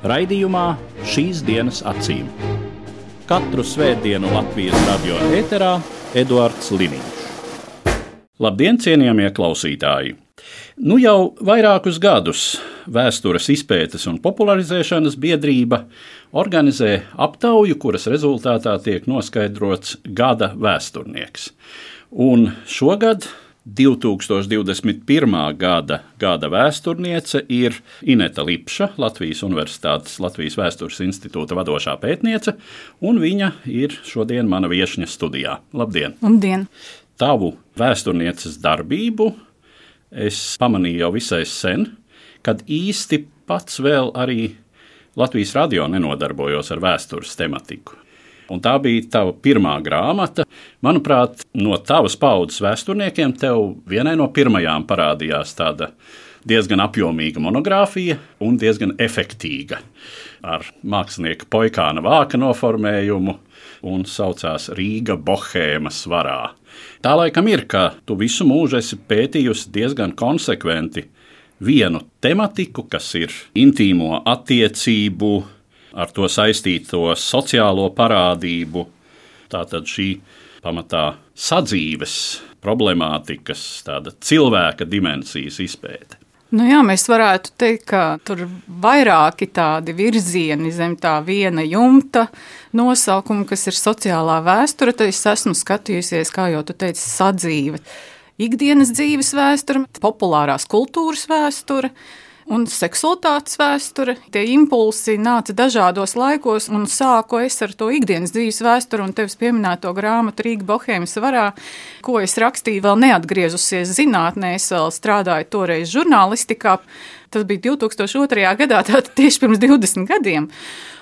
Raidījumā šīs dienas acīm. Katru svētdienu Latvijas radio eterā Eduards Liniņš. Labdien, cienījamie klausītāji! Nu jau vairākus gadus Vēstures izpētes un popularizēšanas biedrība organizē aptauju, kuras rezultātā tiek noskaidrots gada vēsturnieks. Un šogad 2021. gada, gada vēsturniece ir Ineta Lipša, Latvijas Universitātes Latvijas Vēstures institūta vadošā pētniece, un viņa ir šodien mana viesņa studijā. Labdien! Labdien! Tavu vēsturnieces darbību es pamanīju jau visai sen, kad īsti pats vēl arī Latvijas radio nenodarbojos ar vēstures tematiku. Un tā bija tava pirmā grāmata. Manuprāt, no tavas paudzes vēsturniekiem tev vienai no pirmajām parādījās tāda diezgan apjomīga monogrāfija un diezgan efektīga. Ar mākslinieka poikāna vāka noformējumu un saucās Rīga Bohēmas svarā. Tā laikam ir, ka tu visu mūžu esi pētījusi diezgan konsekventi vienu tematiku, kas ir intīmo attiecību ar to saistīto sociālo parādību. Tātad šī pamatā sadzīves problemātikas, tāda cilvēka dimensijas izpēte. Nu jā, mēs varētu teikt, ka tur ir vairāki tādi virzieni zem tā viena jumta nosaukuma, kas ir sociālā vēsture. Tad es esmu skatījusies, kā jau tu teici, sadzīve. Ikdienas dzīves vēsture, populārās kultūras vēsture, un seksualitātes vēsture. Tie impulsi nāca dažādos laikos, un sāku es ar to ikdienas dzīves vēsturi un tevis pieminēto grāmatu Rīga Bohēmas varā, ko es rakstīju vēl neatgriezusies zinātnē. Es vēl strādāju toreiz žurnālistikā. Tas bija 2002. gadā, tātad tieši pirms 20 gadiem.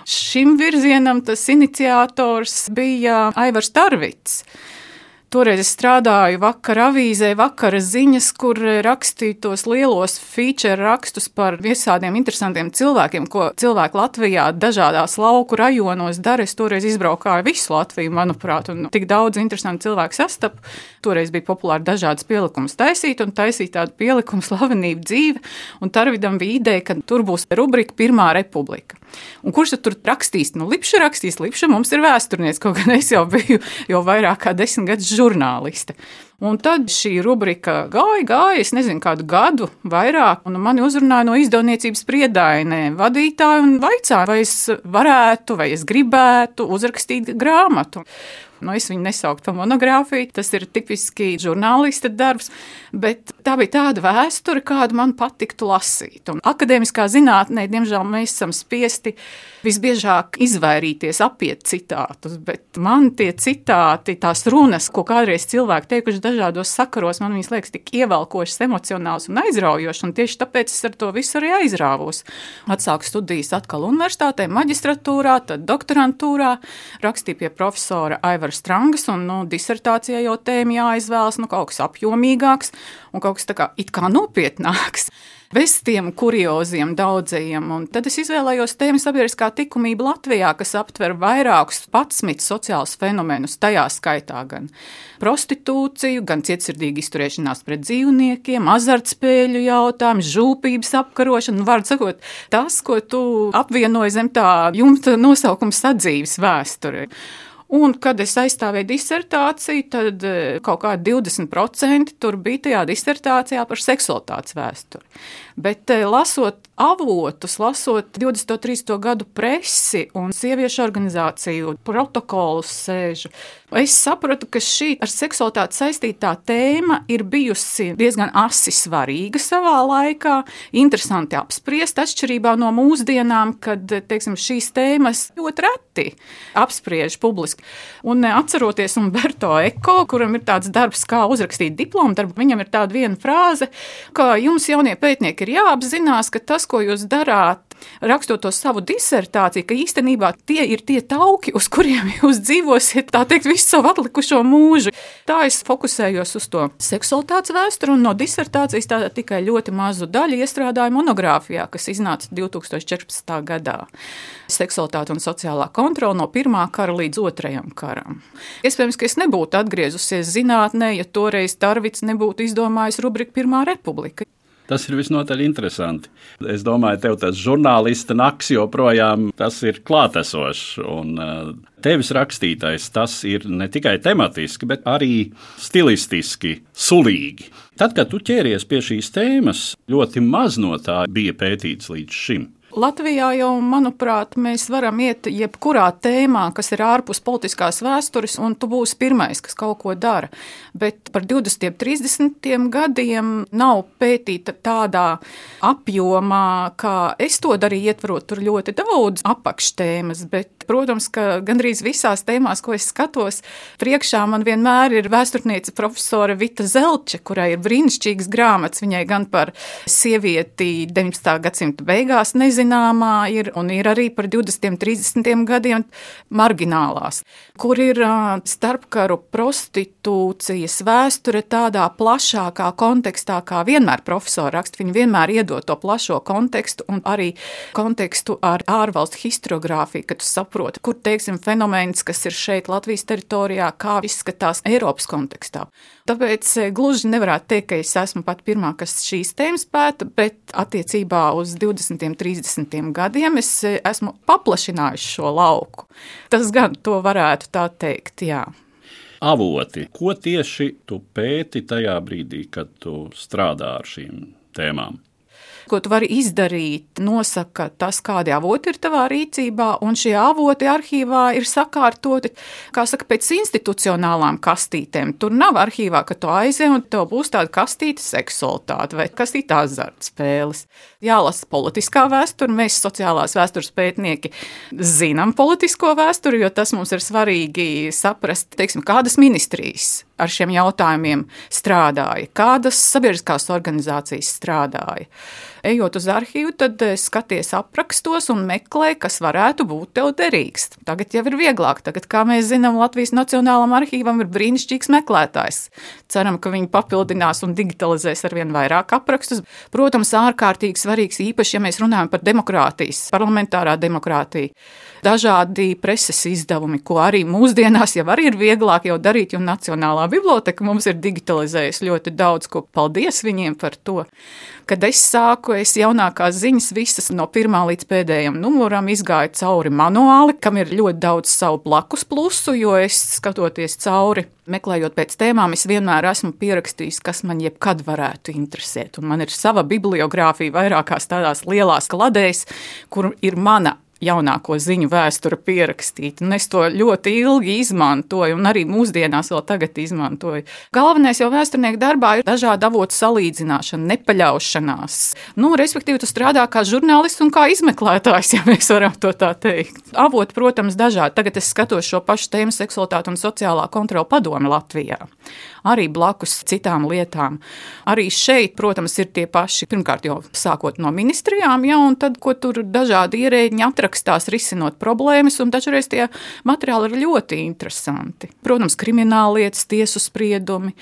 Šim virzienam tas iniciators bija Aivars Tarvits. Toreiz es strādāju vakar avīzē, vakara ziņas, kur rakstīju tos lielos feature rakstus par visādiem interesantiem cilvēkiem, ko cilvēki Latvijā dažādās lauku rajonos dara. Es toreiz izbraukāju visu Latviju, manuprāt, un tik daudz interesantu cilvēku sastapu. Toreiz bija populāri dažādas pielikumus taisīt un taisīt tādu pielikumu slavenību dzīve, un Tarvidam bija ideja, ka tur būs rubrika Pirmā republika. Un kurš tur rakstīs? Nu, Lipša rakstīs, Lipša mums ir vēsturnieks, kaut gan es jau biju jau vairāk kā desmit gadus žurnāliste. Un tad šī rubrika gāja, gāja, es nezinu, kādu gadu vairāk, un mani uzrunāja no izdevniecības priedainē vadītāji un vaicāja, vai es varētu, vai es gribētu uzrakstīt grāmatu. Nu, es viņu nesauktu par monogrāfiju, tas ir tipiski žurnālista darbs, bet tā bija tāda vēsture, kādu man patiktu lasīt. Un akadēmiskā zinātnē, diemžēl, mēs esam spiesti visbiežāk izvairīties, apiet citātus, bet man tie citāti, tās runas, ko kādreiz cilvēki teikuši dažādos sakaros, man viņas liekas tik ievelkošas, emocionāls un aizraujošas, un tieši tāpēc es ar to visu arī aizrāvos. Atsāku studijas atkal universitātē, maģistratūrā, tad doktorantūrā, rakstīju pie profesora Aivara Strangas, un nu, disertācijā jau tēma jāizvēlas nu, kaut kas apjomīgāks un kaut kas tā kā kā nopietnāks bez tiem kurioziem daudzajiem. Un tad es izvēlējos tēmu sabiedriskā likumība Latvijā, kas aptver vairākus patsmit sociālus fenomenus, tajā skaitā gan prostitūciju, gan cietsirdīgu izturēšanās pret dzīvniekiem, azartspēļu jautājumu, žūpības apkarošanu. Nu, Vārds sakot, tas, ko tu apvienoji zem tā jumta nosaukuma sadzīves vēsture. Un, kad es aizstāvēju disertāciju, tad eh, kaut kādi 20% tur bija tajā disertācijā par seksualitātes vēsturi. Bet eh, lasot avotus, lasot 20. un 30. gadu presi un sieviešu organizāciju protokolus sēžu, es sapratu, ka šī ar seksualitāti saistītā tēma ir bijusi diezgan asi svarīga savā laikā, interesanti apspriest atšķirībā no mūsdienām, kad teiksim, šīs tēmas ļoti reti apspriež publiski. Un eh, atceroties Umberto Eko, kuram ir tāds darbs, kā uzrakstīt diplomu darbu, viņam ir tāda viena frāze, ka jums jaunie pētnieki ir jāapzinās, ka tas, ko jūs darāt rakstot to savu disertāciju, ka īstenībā tie ir tie tauki, uz kuriem jūs dzīvosiet, tā teikt, visu savu atlikušo mūžu. Tā es fokusējos uz to seksualitātes vēsturi, un no disertācijas tā tikai ļoti mazu daļu iestrādāju monogrāfijā, kas iznāca 2014. gadā. Seksualitāte un sociālā kontrola no pirmā kara līdz otrajam karam. Iespējams, ka es nebūtu atgriezusies zinātnē, ja toreiz Darvits nebūtu izdomājis rubriku Pirmā republika. Tas ir visnotaļ interesanti. Es domāju, tev tas žurnālista naks joprojām ir klātesošs. Un uh, tevis rakstītais tas ir ne tikai tematiski, bet arī stilistiski sulīgi. Tad, kad tu ķēries pie šīs tēmas, ļoti maz no tā bija pētīts līdz šim. Latvijā jau, manuprāt, mēs varam iet jebkurā tēmā, kas ir ārpus politiskās vēstures, un tu būsi pirmais, kas kaut ko dara. Bet par 20, 30 gadiem nav pētīta tādā apjomā, kā es to darīju, ietverot tur ļoti daudz apakštēmas. Bet, protams, ka gandrīz visās tēmās, ko es skatos, priekšā man vienmēr ir vēsturniece profesore Vita Zelče, kurai ir brīnišķīgas grāmatas viņai gan par sievieti 19. gadsimta beigās. Nezinu, nezināmā ir, un ir arī par 20, 30 gadiem marginālās, kur ir starpkaru prostitūcijas vēsture tādā plašākā kontekstā, kā vienmēr profesori raksta. Viņi vienmēr iedod to plašo kontekstu un arī kontekstu ar ārvalstu historiogrāfiju, kad tu saproti, kur, teiksim, fenomens, kas ir šeit Latvijas teritorijā, kā izskatās Eiropas kontekstā. Tāpēc gluži nevarētu teikt, ka es esmu pat pirmā, kas šīs tēmas pēta, bet attiecībā uz 20, 30 30 gadiem es eh, esmu paplašinājusi šo lauku. Tas gan to varētu tā teikt, jā. Avoti, ko tieši tu pēti tajā brīdī, kad tu strādā ar šīm tēmām? Ko tu vari izdarīt, nosaka tas, kādi avoti ir tavā rīcībā, un šie avoti arhīvā ir sakārtoti, kā saka, pēc institucionālām kastītēm. Tur nav arhīvā, ka tu aizej un tev būs tāda kastīte seksualitāte vai kastīte azartspēles. Jālasa politiskā vēsture, mēs sociālās vēstures pētnieki zinām politisko vēsturi, jo tas mums ir svarīgi saprast, teiksim, kādas ministrijas ar šiem jautājumiem strādāja, kādas sabiedriskās organizācijas strādāja ejot uz arhīvu, tad skaties aprakstos un meklē, kas varētu būt tev derīgs. Tagad jau ir vieglāk. Tagad, kā mēs zinām, Latvijas Nacionālajam arhīvam ir brīnišķīgs meklētājs. Ceram, ka viņi papildinās un digitalizēs ar vien vairāk aprakstus. Protams, ārkārtīgi svarīgs īpaši, ja mēs runājam par demokrātijas, parlamentārā demokrātiju. Dažādi preses izdevumi, ko arī mūsdienās jau arī ir vieglāk jau darīt, jo Nacionālā biblioteka mums ir digitalizējusi ļoti daudz ko. Paldies viņiem par to! Kad es sāku, es jaunākās ziņas visas no pirmā līdz pēdējiem numuram izgāju cauri manuāli, kam ir ļoti daudz savu blakus plusu, jo es skatoties cauri, meklējot pēc tēmām, es vienmēr esmu pierakstījis, kas man jebkad varētu interesēt. Un man ir sava bibliogrāfija vairākās tādās lielās kladēs, kur ir mana jaunāko ziņu vēsture pierakstīta. Un es to ļoti ilgi izmantoju, un arī mūsdienās vēl tagad izmantoju. Galvenais jau vēsturnieku darbā ir dažādu avotu salīdzināšana, nepaļaušanās. Nu, respektīvi, tu strādā kā žurnālists un kā izmeklētājs, ja mēs varam to tā teikt. Avoti, protams, dažādi. Tagad es skatos šo pašu tēmu seksualitāti un sociālā kontrola padomi Latvijā arī blakus citām lietām. Arī šeit, protams, ir tie paši, pirmkārt jau sākot no ministrijām, ja, un tad, ko tur dažādi ierēģiņi atrakstās risinot problēmas, un dažreiz tie materiāli ir ļoti interesanti. Protams, krimināllietas, tiesu spriedumi.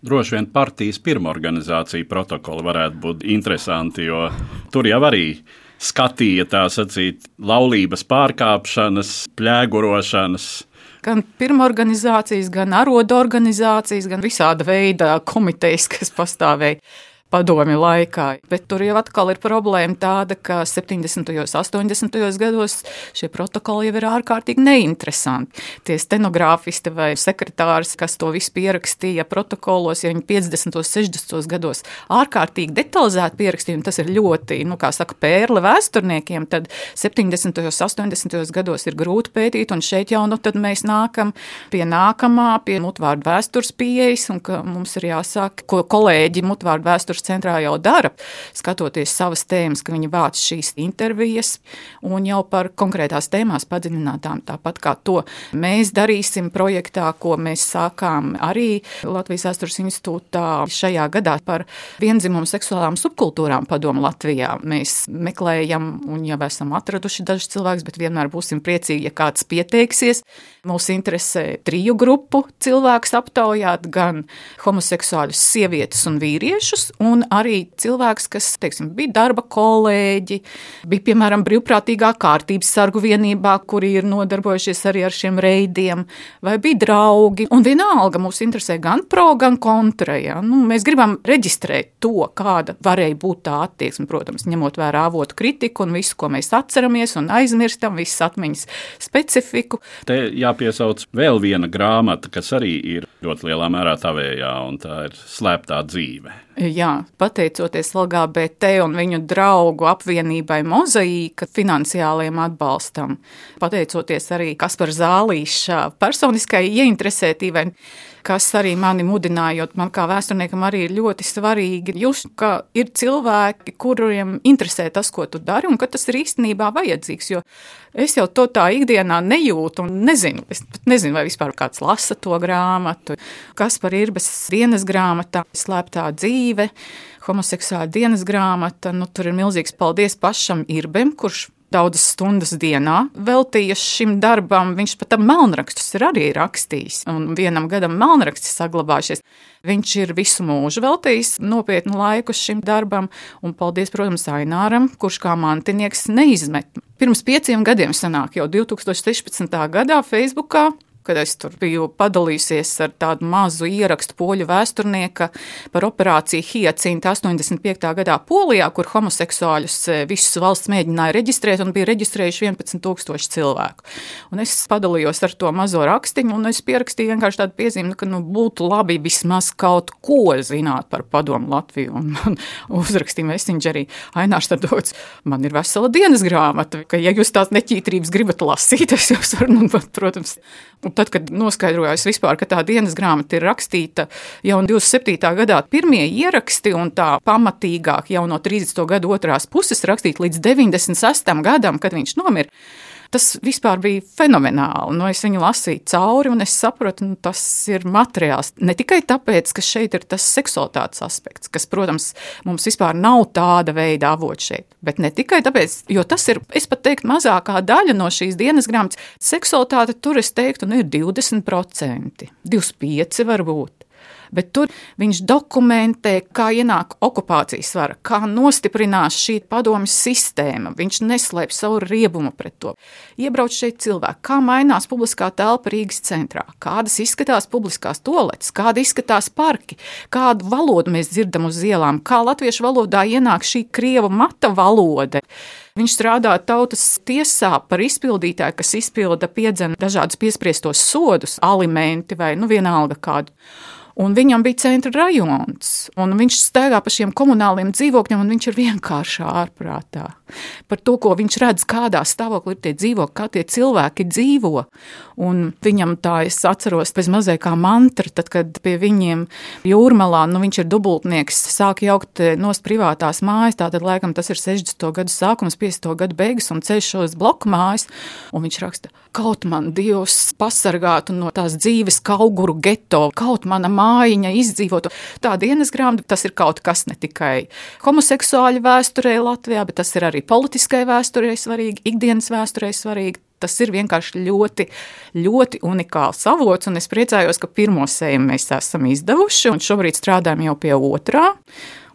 Droši vien partijas pirmorganizācija protokoli varētu būt interesanti, jo tur jau arī skatīja tā sacīt laulības pārkāpšanas, plēgurošanas, gan pirmorganizācijas, gan arodu organizācijas, gan visāda veida komitejas, kas pastāvēja padomi laikā. Bet tur jau atkal ir problēma tāda, ka 70. un 80. gados šie protokoli jau ir ārkārtīgi neinteresanti. Tie stenogrāfisti vai sekretārs, kas to visu pierakstīja protokolos, ja viņi 50. un 60. gados ārkārtīgi detalizēti pierakstīja, un tas ir ļoti, nu, kā saka, pērle vēsturniekiem, tad 70. un 80. gados ir grūti pētīt, un šeit jau nu, mēs nākam pie nākamā, pie mutvārdu vēstures pieejas, un ka mums ir jāsāk, ko kolēģi mutvārdu vēstures vēstures centrā jau dara, skatoties savas tēmas, ka viņi vāc šīs intervijas un jau par konkrētās tēmās padziļinātām, tāpat kā to mēs darīsim projektā, ko mēs sākām arī Latvijas vēstures institūtā šajā gadā par vienzimumu seksuālām subkultūrām padomu Latvijā. Mēs meklējam un jau esam atraduši dažus cilvēkus, bet vienmēr būsim priecīgi, ja kāds pieteiksies. Mūs interesē triju grupu cilvēkus aptaujāt, gan homoseksuāļus, sievietes un vīriešus, un arī cilvēkus, kas teiksim, bija darba kolēģi, bija piemēram brīvprātīgā kārtības sargu vienībā, kuri ir nodarbojušies arī ar šiem reidiem, vai bija draugi. Un vienalga mūs interesē gan pro, gan kontra. Ja? Nu, mēs gribam reģistrēt to, kāda varēja būt tā attieksme, protams, ņemot vērā avotu kritiku un visu, ko mēs atceramies un aizmirstam, visas atmiņas specifiku. Te jāpiesauc vēl viena grāmata, kas arī ir ļoti lielā mērā tavējā, un tā ir slēptā dzīve. Jā, pateicoties LGBT un viņu draugu apvienībai Mozaīka finansiālajiem atbalstam, pateicoties arī Kaspar Zālīša personiskai ieinteresētībai, kas arī mani mudināja, jo man kā vēsturniekam arī ir ļoti svarīgi just, ka ir cilvēki, kuriem interesē tas, ko tu dari, un ka tas ir īstenībā vajadzīgs, jo es jau to tā ikdienā nejūtu un nezinu, es nezinu, vai vispār kāds lasa to grāmatu, kas par Irbes dienas grāmatā, slēptā dzīve, homoseksuāla dienas grāmata, nu tur ir milzīgs paldies pašam Irbem, kurš daudzas stundas dienā veltīja šim darbam. Viņš pat melnrakstus ir arī rakstījis, un vienam gadam melnraksts saglabājušies. Viņš ir visu mūžu veltījis nopietnu laiku šim darbam, un paldies, protams, Aināram, kurš kā mantinieks neizmet. Pirms pieciem gadiem sanāk jau 2016. gadā Facebookā kad es tur biju padalījusies ar tādu mazu ierakstu poļu vēsturnieka par operāciju Hyacinta 85. gadā Polijā, kur homoseksuāļus e, visus valsts mēģināja reģistrēt un bija reģistrējuši 11,000 cilvēku. Un es padalījos ar to mazo rakstiņu, un es pierakstīju vienkārši tādu piezīmi, ka nu, būtu labi vismaz kaut ko zināt par padomu Latviju. Un, un uzrakstīju Messengerī, Ainārs tad dots, man ir vesela dienas grāmata, ka ja jūs tās neķītrības gribat lasīt, es jums varu, nu, protams, Un tad, kad noskaidrojās vispār, ka tā dienas grāmata ir rakstīta jau 27. gadā, pirmie ieraksti un tā pamatīgāk jau no 30. gada otrās puses rakstīt līdz 96. gadam, kad viņš nomira. Tas vispār bija fenomenāli. Nu, es viņu lasīju cauri, un es sapratu, ka nu, tas ir materiāls. Ne tikai tāpēc, ka šeit ir tas seksualitātes aspekts, kas, protams, mums vispār nav tāda veida avots šeit, bet ne tikai tāpēc, jo tas ir, es pat teiktu, mazākā daļa no šīs dienas grāmatas. Seksualitāte tur, es teiktu, nu, ir 20%, 25% varbūt bet tur viņš dokumentē, kā ienāk okupācijas vara, kā nostiprinās šī padomjas sistēma. Viņš neslēp savu riebumu pret to. Iebrauc šeit cilvēki, kā mainās publiskā telpa Rīgas centrā, kādas izskatās publiskās toaletes, kāda izskatās parki, kādu valodu mēs dzirdam uz ielām, kā latviešu valodā ienāk šī krievu mata valoda. Viņš strādā tautas tiesā par izpildītāju, kas izpilda piedzena dažādus piespriestos sodus, alimenti vai nu vienalga kādu. Un viņam bija centra rajons, un viņš staigā pa šiem komunāliem dzīvokļiem, un viņš ir vienkārši ārprātā. Par to, ko viņš redz, kādā stāvoklī ir tie dzīvokļi, kā tie cilvēki dzīvo. Un viņam tā, es atceros, pēc mazai kā mantra, tad, kad pie viņiem jūrmalā, nu viņš ir dubultnieks, sāk jaukt eh, nost privātās mājas, tātad laikam tas ir 60. gadu sākums, 50. gadu beigas un ceļš uz bloku mājas, un viņš raksta, kaut man Dievs pasargātu no tās dzīves kauguru geto, kaut mana māja mājiņa izdzīvotu. Tā dienas grāmata tas ir kaut kas ne tikai homoseksuāļu vēsturē Latvijā, bet tas ir arī politiskai vēsturē svarīgi, ikdienas vēsturē svarīgi. Tas ir vienkārši ļoti, ļoti unikāls avots, un es priecājos, ka pirmo sējumu mēs esam izdevuši, un šobrīd strādājam jau pie otrā.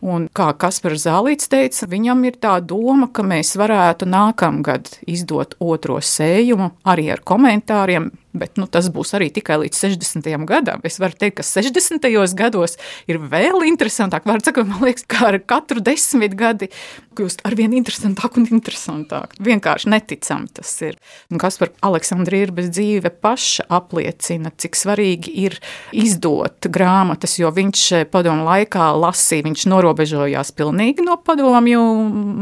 Un kā Kaspars Zālīts teica, viņam ir tā doma, ka mēs varētu nākamgad izdot otro sējumu arī ar komentāriem, bet nu, tas būs arī tikai līdz 60. gadam. Es varu teikt, ka 60. gados ir vēl interesantāk. Teikt, man liekas, ka ar katru desmit gadi kļūst ar vien interesantāk un interesantāk. Vienkārši neticami tas ir. Un kas par Aleksandru Irbes dzīve paša apliecina, cik svarīgi ir izdot grāmatas, jo viņš padomu laikā lasīja, viņš norobežojās pilnīgi no padomju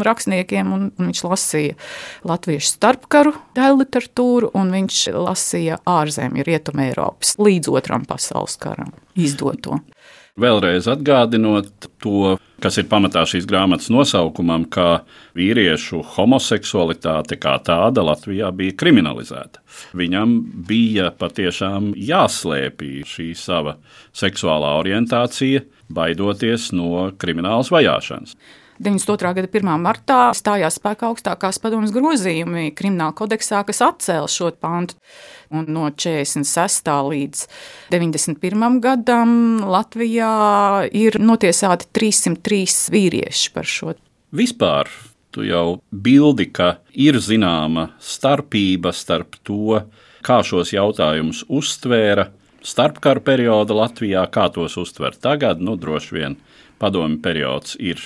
rakstniekiem, un viņš lasīja latviešu starpkaru daļu literatūru, un viņš lasīja ārzemju, Rietumē Eiropas līdz otram pasaules karam izdoto. Vēlreiz atgādinot to, kas ir pamatā šīs grāmatas nosaukumam, ka vīriešu homoseksualitāte kā tāda Latvijā bija kriminalizēta. Viņam bija patiešām jāslēpj šī sava seksuālā orientācija, baidoties no kriminālas vajāšanas. 92. gada 1. martā stājās spēkā augstākās padomas grozījumi krimināla kodeksā, kas atcēla šo pantu. Un no 46. līdz 91. gadam Latvijā ir notiesāti 303 vīrieši par šo. Vispār tu jau bildi, ka ir zināma starpība starp to, kā šos jautājumus uztvēra starpkara perioda Latvijā, kā tos uztver tagad, nu droši vien padomi periods ir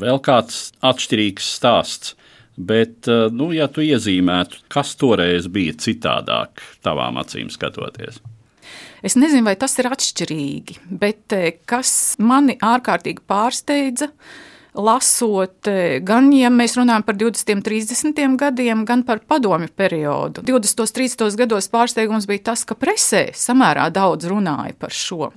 vēl kāds atšķirīgs stāsts. Bet, eh, nu, ja tu iezīmētu, kas toreiz bija citādāk, tavām acīm skatoties? Es nezinu, vai tas ir atšķirīgi, bet eh, kas mani ārkārtīgi pārsteidza, ir lasot, e, gan ja mēs runājam par 20, 30 gadiem, gan par padomju periodu. 20, 30 gados pārsteigums bija tas, ka presē samērā daudz runāja par šo.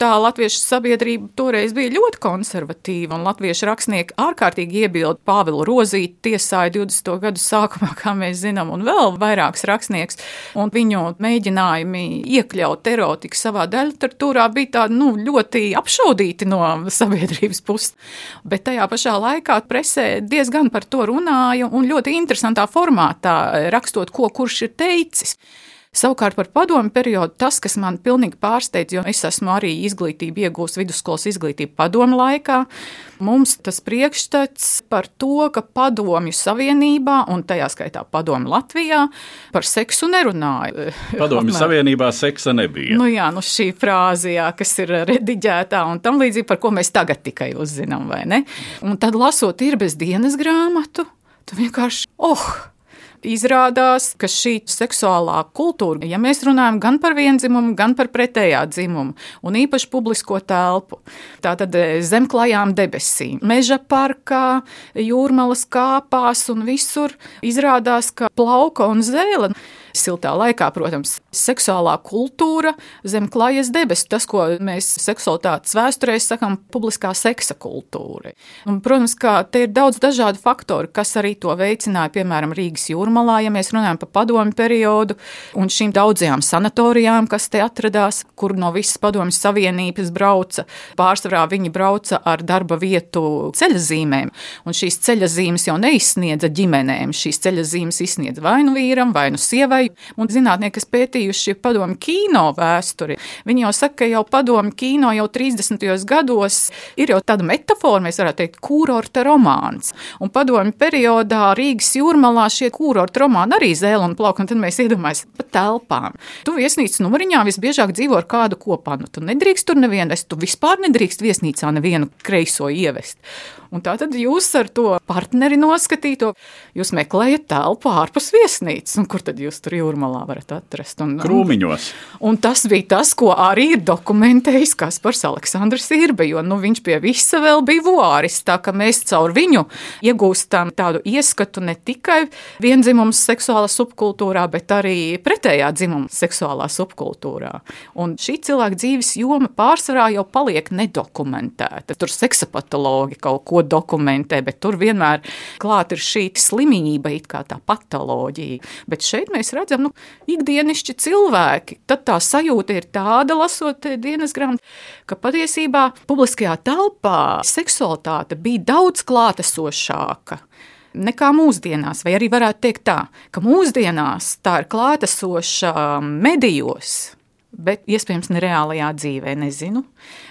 Tā latviešu sabiedrība toreiz bija ļoti konservatīva, un latviešu rakstnieki ārkārtīgi iebilda Pāvilu Rozīti tiesāja 20. gadu sākumā, kā mēs zinām, un vēl vairāks rakstnieks, un viņu mēģinājumi iekļaut erotiku savā daļliteratūrā bija tādi nu, ļoti apšaudīti no sabiedrības puses. Bet tajā tajā pašā laikā presē diezgan par to runāja un ļoti interesantā formātā rakstot, ko kurš ir teicis. Savukārt par padomu periodu tas, kas man pilnīgi pārsteidz, jo es esmu arī izglītību iegūst vidusskolas izglītību padomu laikā, mums tas priekšstats par to, ka padomju savienībā un tajā skaitā padomu Latvijā par seksu nerunāja. Padomju savienībā seksa nebija. Nu jā, nu šī frāze, jā, kas ir rediģētā un tam līdzīgi, par ko mēs tagad tikai uzzinām, vai ne? Un tad lasot ir bez dienas grāmatu, tu vienkārši, oh! Izrādās, ka šī seksuālā kultūra, ja mēs runājam gan par vienzimumu, gan par pretējā dzimumu, un īpaši publisko telpu, tātad e, zem klajām debesīm, meža parkā, jūrmalas kāpās un visur, izrādās, ka plauka un zēle siltā laikā, protams, seksuālā kultūra zem klājas debesu, tas, ko mēs seksualitātes vēsturē sakām, publiskā seksa kultūra. Un, protams, ka te ir daudz dažādu faktoru, kas arī to veicināja, piemēram, Rīgas jūrmalā, ja mēs runājam par padomu periodu, un šīm daudzajām sanatorijām, kas te atradās, kur no visas padomju savienības brauca. Pārsvarā viņi brauca ar darba vietu ceļazīmēm, un šīs ceļazīmes jau neizsniedza ģimenēm. Šīs ceļazīmes izsniedza vai nu vīram, vai nu sievai, un zinātnieki, kas pētījuši padomu kino vēsturi, viņi jau saka, ka jau padomu kino jau 30. gados ir jau tāda metāfora, mēs varētu teikt, kurorta romāns. Un padomu periodā Rīgas jūrmalā šie kurorta romāni arī zēle un plauka, un tad mēs iedomājamies pa telpām. Tu viesnīcas numuriņā visbiežāk dzīvo ar kādu kopā, nu tu nedrīkst tur nevienu, es tu vispār nedrīkst viesnīcā nevienu kreiso ievest. Un tā tad jūs ar to partneri noskatīto, jūs meklējat telpu ārpus viesnīcas, un kur tad jūs tur jūrmalā varat atrast. Un, Krūmiņos. Un, un tas bija tas, ko arī ir dokumentējis Kaspars Aleksandrs Irbe, jo nu, viņš pie visa vēl bija vuāris, tā ka mēs caur viņu iegūstam tādu ieskatu ne tikai vienzimums seksuālā subkultūrā, bet arī pretējā dzimuma seksuālā subkultūrā. Un šī cilvēka dzīves joma pārsvarā jau paliek nedokumentēta. Tur seksapatologi kaut ko dokumentē, bet tur vienmēr klāt ir šī slimība, it kā tā patoloģija. Bet šeit mēs redzam, redzam, nu, ikdienišķi cilvēki. Tad tā sajūta ir tāda, lasot dienas grāmatu, ka patiesībā publiskajā telpā seksualitāte bija daudz klātesošāka nekā mūsdienās, vai arī varētu teikt tā, ka mūsdienās tā ir klātesoša medijos. Bet iespējams, ne reālajā dzīvē, nezinu.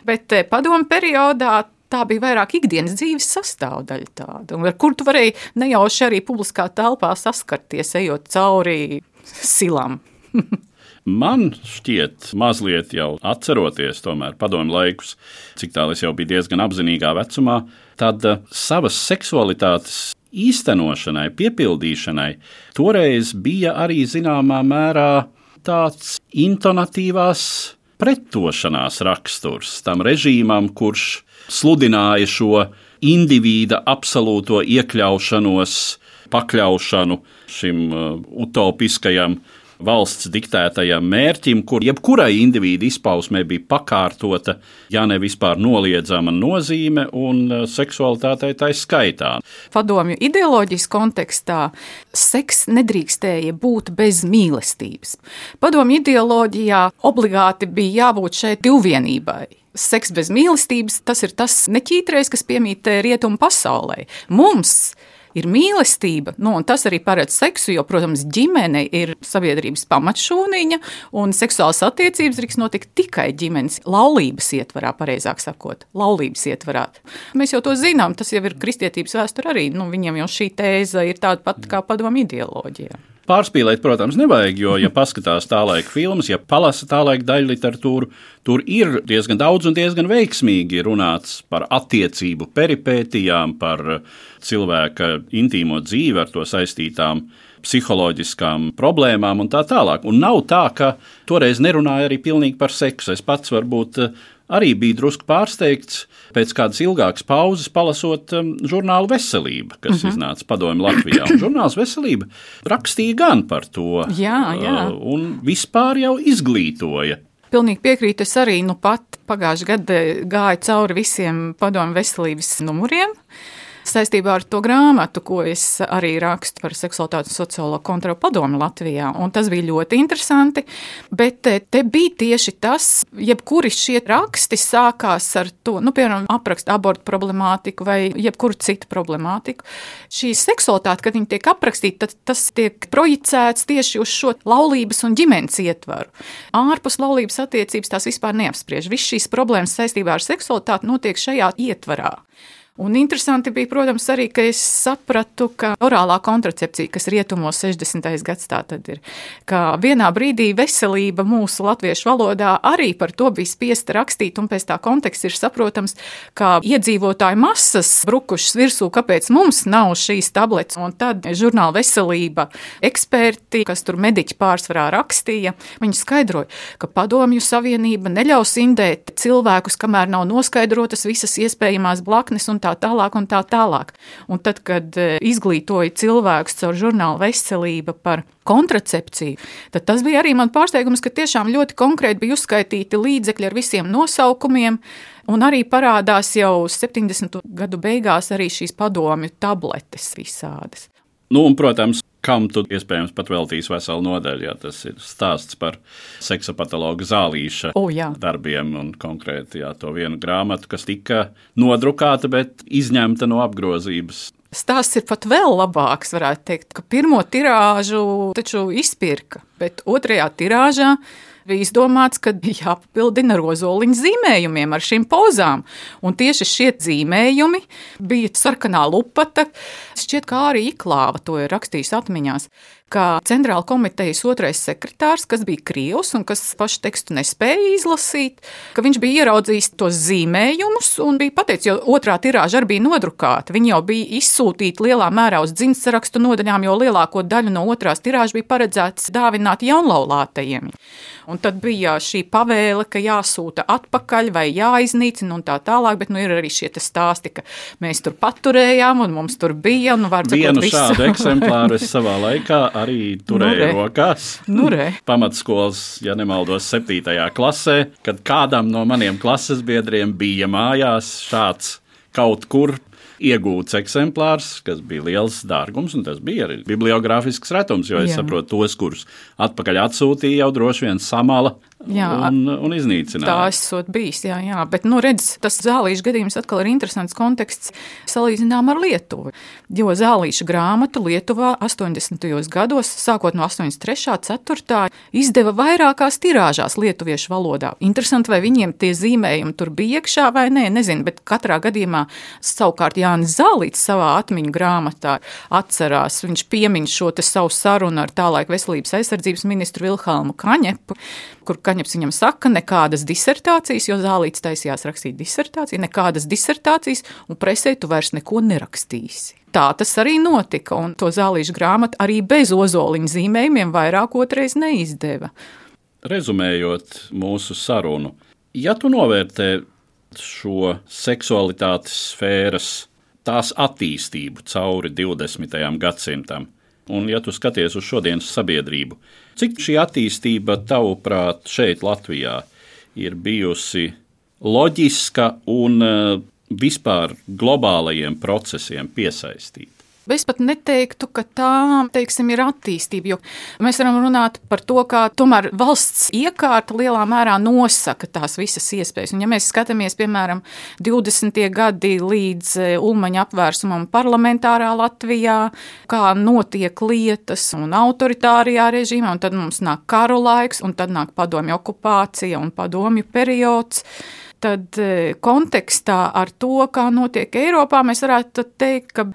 Bet eh, padomu periodā tā bija vairāk ikdienas dzīves sastāvdaļa, tāda, ar kur tu varēji nejauši arī publiskā telpā saskarties, ejot cauri silām. Man šķiet, mazliet jau atceroties padomu laikus, cik tālu es jau biju diezgan apzinīgā vecumā, tad uh, savas seksualitātes īstenošanai, piepildīšanai toreiz bija arī zināmā mērā tāds intonatīvās pretošanās raksturs tam režīmam, kurš sludināja šo indivīda absolūto iekļaušanos pakļaušanu šim uh, utopiskajam valsts diktētajam mērķim, kur jebkurai individu izpausmē bija pakārtota, ja ne vispār noliedzama nozīme un eh, seksualitātei tā skaitā. Padomju ideoloģijas kontekstā seks nedrīkstēja būt bez mīlestības. Padomju ideoloģijā obligāti bija jābūt šeit divvienībai. Seks bez mīlestības tas ir tas neķītrais, kas piemīt rietumu pasaulē. Mums ir mīlestība, nu, tas arī paredz seksu, jo, protams, ģimene ir sabiedrības pamatšūniņa, un seksuālas attiecības drīkst notikt tikai ģimenes laulības ietvarā, pareizāk sakot, laulības ietvarā. Mēs jau to zinām, tas jau ir kristietības vēsture arī, nu, viņiem jau šī tēze ir tāda pati kā padomu ideoloģija. Pārspīlēt, protams, nevajag, jo, ja paskatās tā laika filmas, ja palasa tā laika daļu literatūru, tur ir diezgan daudz un diezgan veiksmīgi runāts par attiecību peripētijām, par cilvēka intīmo dzīvi ar to saistītām psiholoģiskām problēmām un tā tālāk. Un nav tā, ka toreiz nerunāja arī pilnīgi par seksu. Es pats varbūt arī bija drusku pārsteigts pēc kādas ilgākas pauzes, palasot um, žurnālu Veselība, kas uh Mhm. -huh. iznāca padomju Latvijā. Un žurnāls Veselība rakstīja gan par to, Jā, jā. uh, un vispār jau izglītoja. Pilnīgi piekrītu. Es arī nu pat pagājušajā gadā gāju cauri visiem padomu veselības numuriem. Saistībā ar to grāmatu, ko es arī rakstu par seksualitāti un sociālo kontrolu padomu Latvijā. Un tas bija ļoti interesanti. Bet te, te bija tieši tas, jebkuri šie raksti sākās ar to, nu, piemēram, aprakst abortu problemātiku vai jebkuru citu problemātiku. Šī seksualitāte, kad viņi tiek aprakstīti, tad tas tiek projicēts tieši uz šo laulības un ģimenes ietvaru. Ārpus laulības attiecības tās vispār neapspriež. Viss šīs problēmas saistībā ar seksualitāti notiek šajā ietvarā. Un interesanti bija, protams, arī, ka es sapratu, ka orālā kontracepcija, kas rietumos 60. gadsimtā ir, ka vienā brīdī veselība mūsu latviešu valodā arī par to bija spiesta rakstīt, un pēc tā konteksta ir saprotams, ka iedzīvotāju masas brukušas virsū, kāpēc mums nav šīs tabletes, un tad žurnāla veselība eksperti, kas tur mediķi pārsvarā rakstīja, viņi skaidroja, ka padomju savienība neļaus indēt cilvēkus, kamēr nav noskaidrotas visas iespējamās blaknes un tā tālāk un tā tālāk. Un tad, kad eh, izglītoja cilvēkus caur žurnālu veselība par kontracepciju, tad tas bija arī man pārsteigums, ka tiešām ļoti konkrēti bija uzskaitīti līdzekļi ar visiem nosaukumiem, un arī parādās jau 70. gadu beigās arī šīs padomju tabletes visādas. Nu, un, protams, kam tu iespējams pat veltīs veselu nodaļu, ja tas ir stāsts par seksa patologa zālīša O, jā. darbiem un konkrēti jā, to vienu grāmatu, kas tika nodrukāta, bet izņemta no apgrozības. Stāsts ir pat vēl labāks, varētu teikt, ka pirmo tirāžu taču izpirka, bet otrajā tirāžā bija izdomāts, ka jāpapildina rozoliņa zīmējumiem ar šīm pozām. Un tieši šie zīmējumi bija sarkanā lupata. Šķiet, kā arī Iklāva to ir rakstījis atmiņās, ka centrāla komitejas otrais sekretārs, kas bija krievs un kas pašu tekstu nespēja izlasīt, ka viņš bija ieraudzījis tos zīmējumus un bija pateicis, jo otrā tirāža arī bija nodrukāta. Viņi jau bija izsūtīti lielā mērā uz dzimtsarakstu nodaļām, jo lielāko daļu no otrās tirāžas bija paredzēts dāvināt jaunlaulātajiem. Un tad bija šī pavēle, ka jāsūta atpakaļ vai jāiznīcina un tā tālāk, bet nu, ir arī šie stāsti, ka mēs tur paturējām un mums tur bija. Nu, Vienu sakot, šādu eksemplāru es savā laikā arī Nu, re. rokās. Nu, re. Pamatskolas, ja nemaldos, 7. klasē, kad kādam no maniem klases biedriem bija mājās šāds kaut kur iegūts eksemplārs, kas bija liels dārgums, un tas bija arī bibliogrāfisks retums, jo es Jā. saprotu, tos, kurus atpakaļ atsūtīja, jau droši vien samala Jā. un, un iznīcināja. Tā esot bijis, jā, jā. Bet, nu, redz, tas zālīšu gadījums atkal ir interesants konteksts salīdzinām ar Lietuvu. Jo zālīšu grāmatu Lietuvā 80. gados, sākot no 83. 4. izdeva vairākās tirāžās lietuviešu valodā. Interesanti, vai viņiem tie zīmējumi tur bija iekšā vai nē, nezinu, bet katrā gadījumā savukārt Jānis Zālīts savā atmiņu grāmatā atcerās, viņš piemin šo te savu sarunu ar tālaik veselības aizsardzības ministru Vilhelmu Kaņepu, kur Kaņeps viņam saka, nekādas disertācijas, jo Zālīts taisījās rakstīt disertāciju, nekādas disertācijas, un presē tu vairs neko nerakstīsi. Tā tas arī notika, un to zālīšu grāmatu arī bez ozoliņa zīmējumiem vairāk otrais neizdeva. Rezumējot mūsu sarunu, ja tu novērtē šo seksualitātes sfēras, tās attīstību cauri 20. gadsimtam, Un, ja tu skaties uz šodienas sabiedrību, cik šī attīstība, tavuprāt, šeit, Latvijā, ir bijusi loģiska un eh, vispār globālajiem procesiem piesaistīta? Es pat neteiktu, ka tā teiksim, ir attīstība. Jo mēs varam runāt par to, kā tomēr valsts iekārta lielā mērā nosaka tās visas iespējas. Un, ja mēs skatāmies, piemēram, 20. gadi līdz e, Ulmaņa apvērsumam parlamentārā Latvijā, kā notiek lietas un autoritārijā režīmā, un tad mums nāk karu laiks, un tad nāk padomju okupācija un padomju periods tad e, kontekstā ar to, kā notiek Eiropā, mēs varētu teikt, ka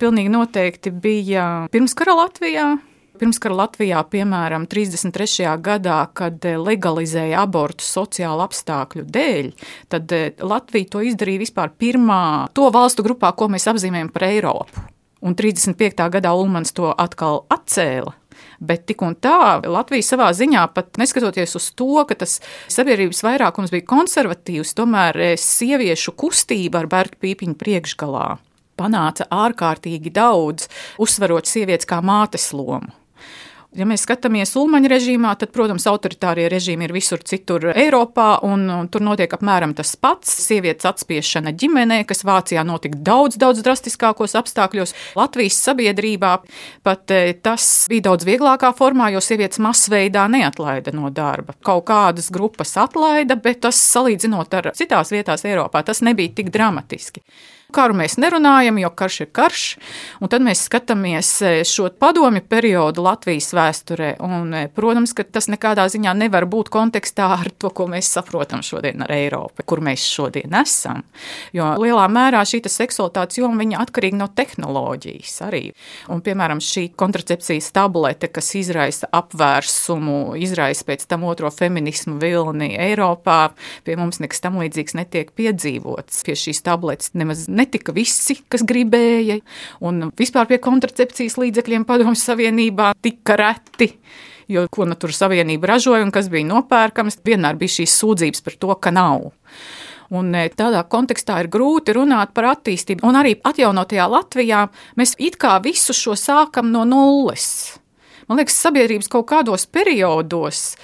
Pilnīgi noteikti bija pirmskara Latvijā. Pirmskara Latvijā, piemēram, 33. gadā, kad legalizēja abortu sociālu apstākļu dēļ, tad eh, Latvija to izdarīja vispār pirmā to valstu grupā, ko mēs apzīmējam par Eiropu. Un 35. gadā Ulmans to atkal atcēla. Bet tik un tā Latvija savā ziņā, pat neskatoties uz to, ka tas sabiedrības vairākums bija konservatīvs, tomēr eh, sieviešu kustība ar Bērta Pīpiņu priekšgalā panāca ārkārtīgi daudz, uzsverot sievietes kā mātes lomu. Ja mēs skatāmies Ulmaņa režīmā, tad, protams, autoritārie režīmi ir visur citur Eiropā, un, un tur notiek apmēram tas pats. Sievietes atspiešana ģimenē, kas Vācijā notika daudz, daudz drastiskākos apstākļos. Latvijas sabiedrībā pat e, tas bija daudz vieglākā formā, jo sievietes masveidā neatlaida no darba. Kaut kādas grupas atlaida, bet tas salīdzinot ar citās vietās Eiropā, tas nebija tik dramatiski. Karu mēs nerunājam, jo karš ir karš, un tad mēs skatāmies e, šo padomju periodu Latvijas vēsturē. Un, e, protams, ka tas nekādā ziņā nevar būt kontekstā ar to, ko mēs saprotam šodien ar Eiropu, kur mēs šodien esam. Jo lielā mērā šī seksualitātes joma ir atkarīga no tehnoloģijas arī. Un, piemēram, šī kontracepcijas tablete, kas izraisa apvērsumu, izraisa pēc tam otro feminismu vilni Eiropā, pie mums nekas tam līdzīgs netiek piedzīvots. Pie šīs tabletes nemaz netika visi, kas gribēja, un vispār pie kontracepcijas līdzekļiem Padomju Savienībā tika reti. Jo ko nu tur savienība ražoja un kas bija nopērkams, vienmēr bija šīs sūdzības par to, ka nav. Un e, tādā kontekstā ir grūti runāt par attīstību. Un arī atjaunotajā Latvijā mēs it kā visu šo sākam no nulles. Man liekas, sabiedrības kaut kādos periodos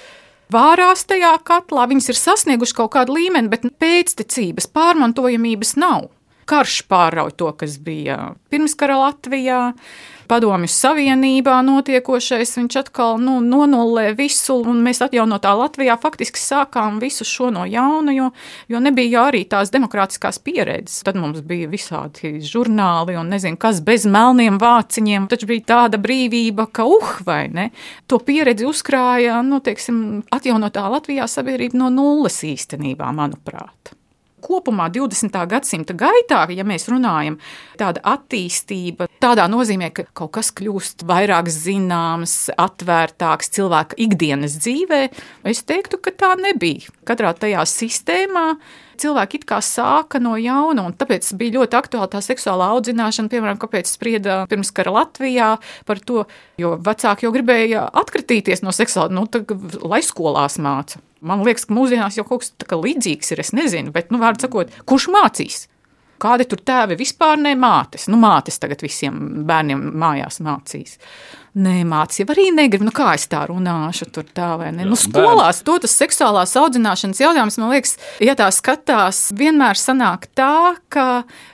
vārās tajā katlā, viņas ir sasniegušas kaut kādu līmeni, bet pēctecības, pārmantojamības nav. Karš pārauj to, kas bija pirmskara Latvijā, padomju savienībā notiekošais. Viņš atkal nu, nonulē visu, un mēs atjaunotā Latvijā faktiski sākām visu šo no jauna, jo, jo nebija arī tās demokrātiskās pieredzes. Tad mums bija visādi žurnāli un nezinu, kas bez melniem vāciņiem. Taču bija tāda brīvība, ka uh, vai ne? To pieredzi uzkrāja, nu, teiksim, atjaunotā Latvijā sabiedrība no nulles īstenībā, manuprāt kopumā 20. gadsimta gaitā, ja mēs runājam, tāda attīstība tādā nozīmē, ka kaut kas kļūst vairāk zināms, atvērtāks cilvēka ikdienas dzīvē, es teiktu, ka tā nebija. Katrā tajā sistēmā cilvēki it kā sāka no jauna, un tāpēc bija ļoti aktuāla tā seksuālā audzināšana, piemēram, kāpēc sprieda pirms kara Latvijā par to, jo vecāki jau gribēja atkritīties no seksuāla, nu, tā, lai skolās māca. Man liekas, ka mūsdienās jau kaut kas līdzīgs ir, es nezinu, bet, nu, vārdu sakot, kurš mācīs? Kādi tur tēvi vispār ne mātes? Nu, mātes tagad visiem bērniem mājās mācīs. Nē, mācība arī negrib. Nu, kā es tā runāšu, tur tā vai ne? Jā, nu, skolās to tas seksuālās audzināšanas jautājums, man liekas, ja tā skatās, vienmēr sanāk tā, ka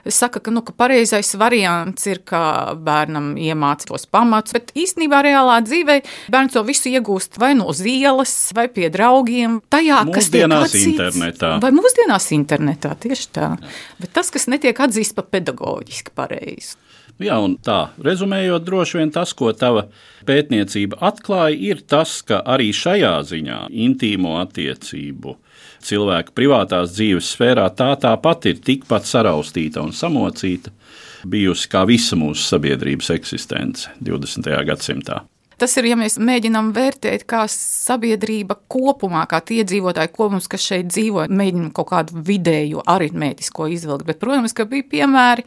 saka, ka, nu, ka pareizais variants ir, ka bērnam iemāc tos pamatus, bet īstenībā reālā dzīvē bērns to visu iegūst vai no ielas, vai pie draugiem, tajā, kas tiek atzīts. internetā. Vai mūsdienās internetā, tieši tā. Jā. Bet tas, kas netiek atzīst par pedagoģiski pareizi. Jā, un tā, rezumējot, droši vien tas, ko tava pētniecība atklāja, ir tas, ka arī šajā ziņā intīmo attiecību cilvēka privātās dzīves sfērā tā tāpat ir tikpat saraustīta un samocīta bijusi kā visa mūsu sabiedrības eksistence 20. gadsimtā. Tas ir, ja mēs mēģinām vērtēt, kā sabiedrība kopumā, kā tie iedzīvotāji kopums, kas šeit dzīvo, mēģinām kaut kādu vidēju aritmētisko izvilkt. Bet, protams, ka bija piemēri,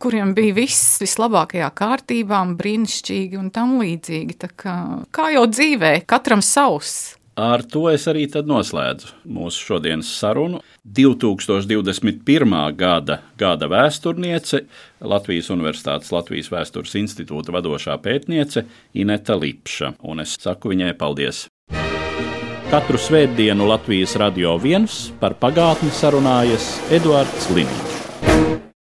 kuriem bija viss vislabākajā kārtībā, brīnišķīgi un tam līdzīgi. Kā, kā jau dzīvē, katram savs. Ar to es arī noslēdzu mūsu šodienas sarunu. 2021. gada, gada vēsturniece, Latvijas Universitātes Latvijas Vēstures institūta vadošā pētniece Ineta Lipša. Un es saku viņai paldies! Katru svētdienu Latvijas radio viens par pagātni sarunājas Eduards Līniju.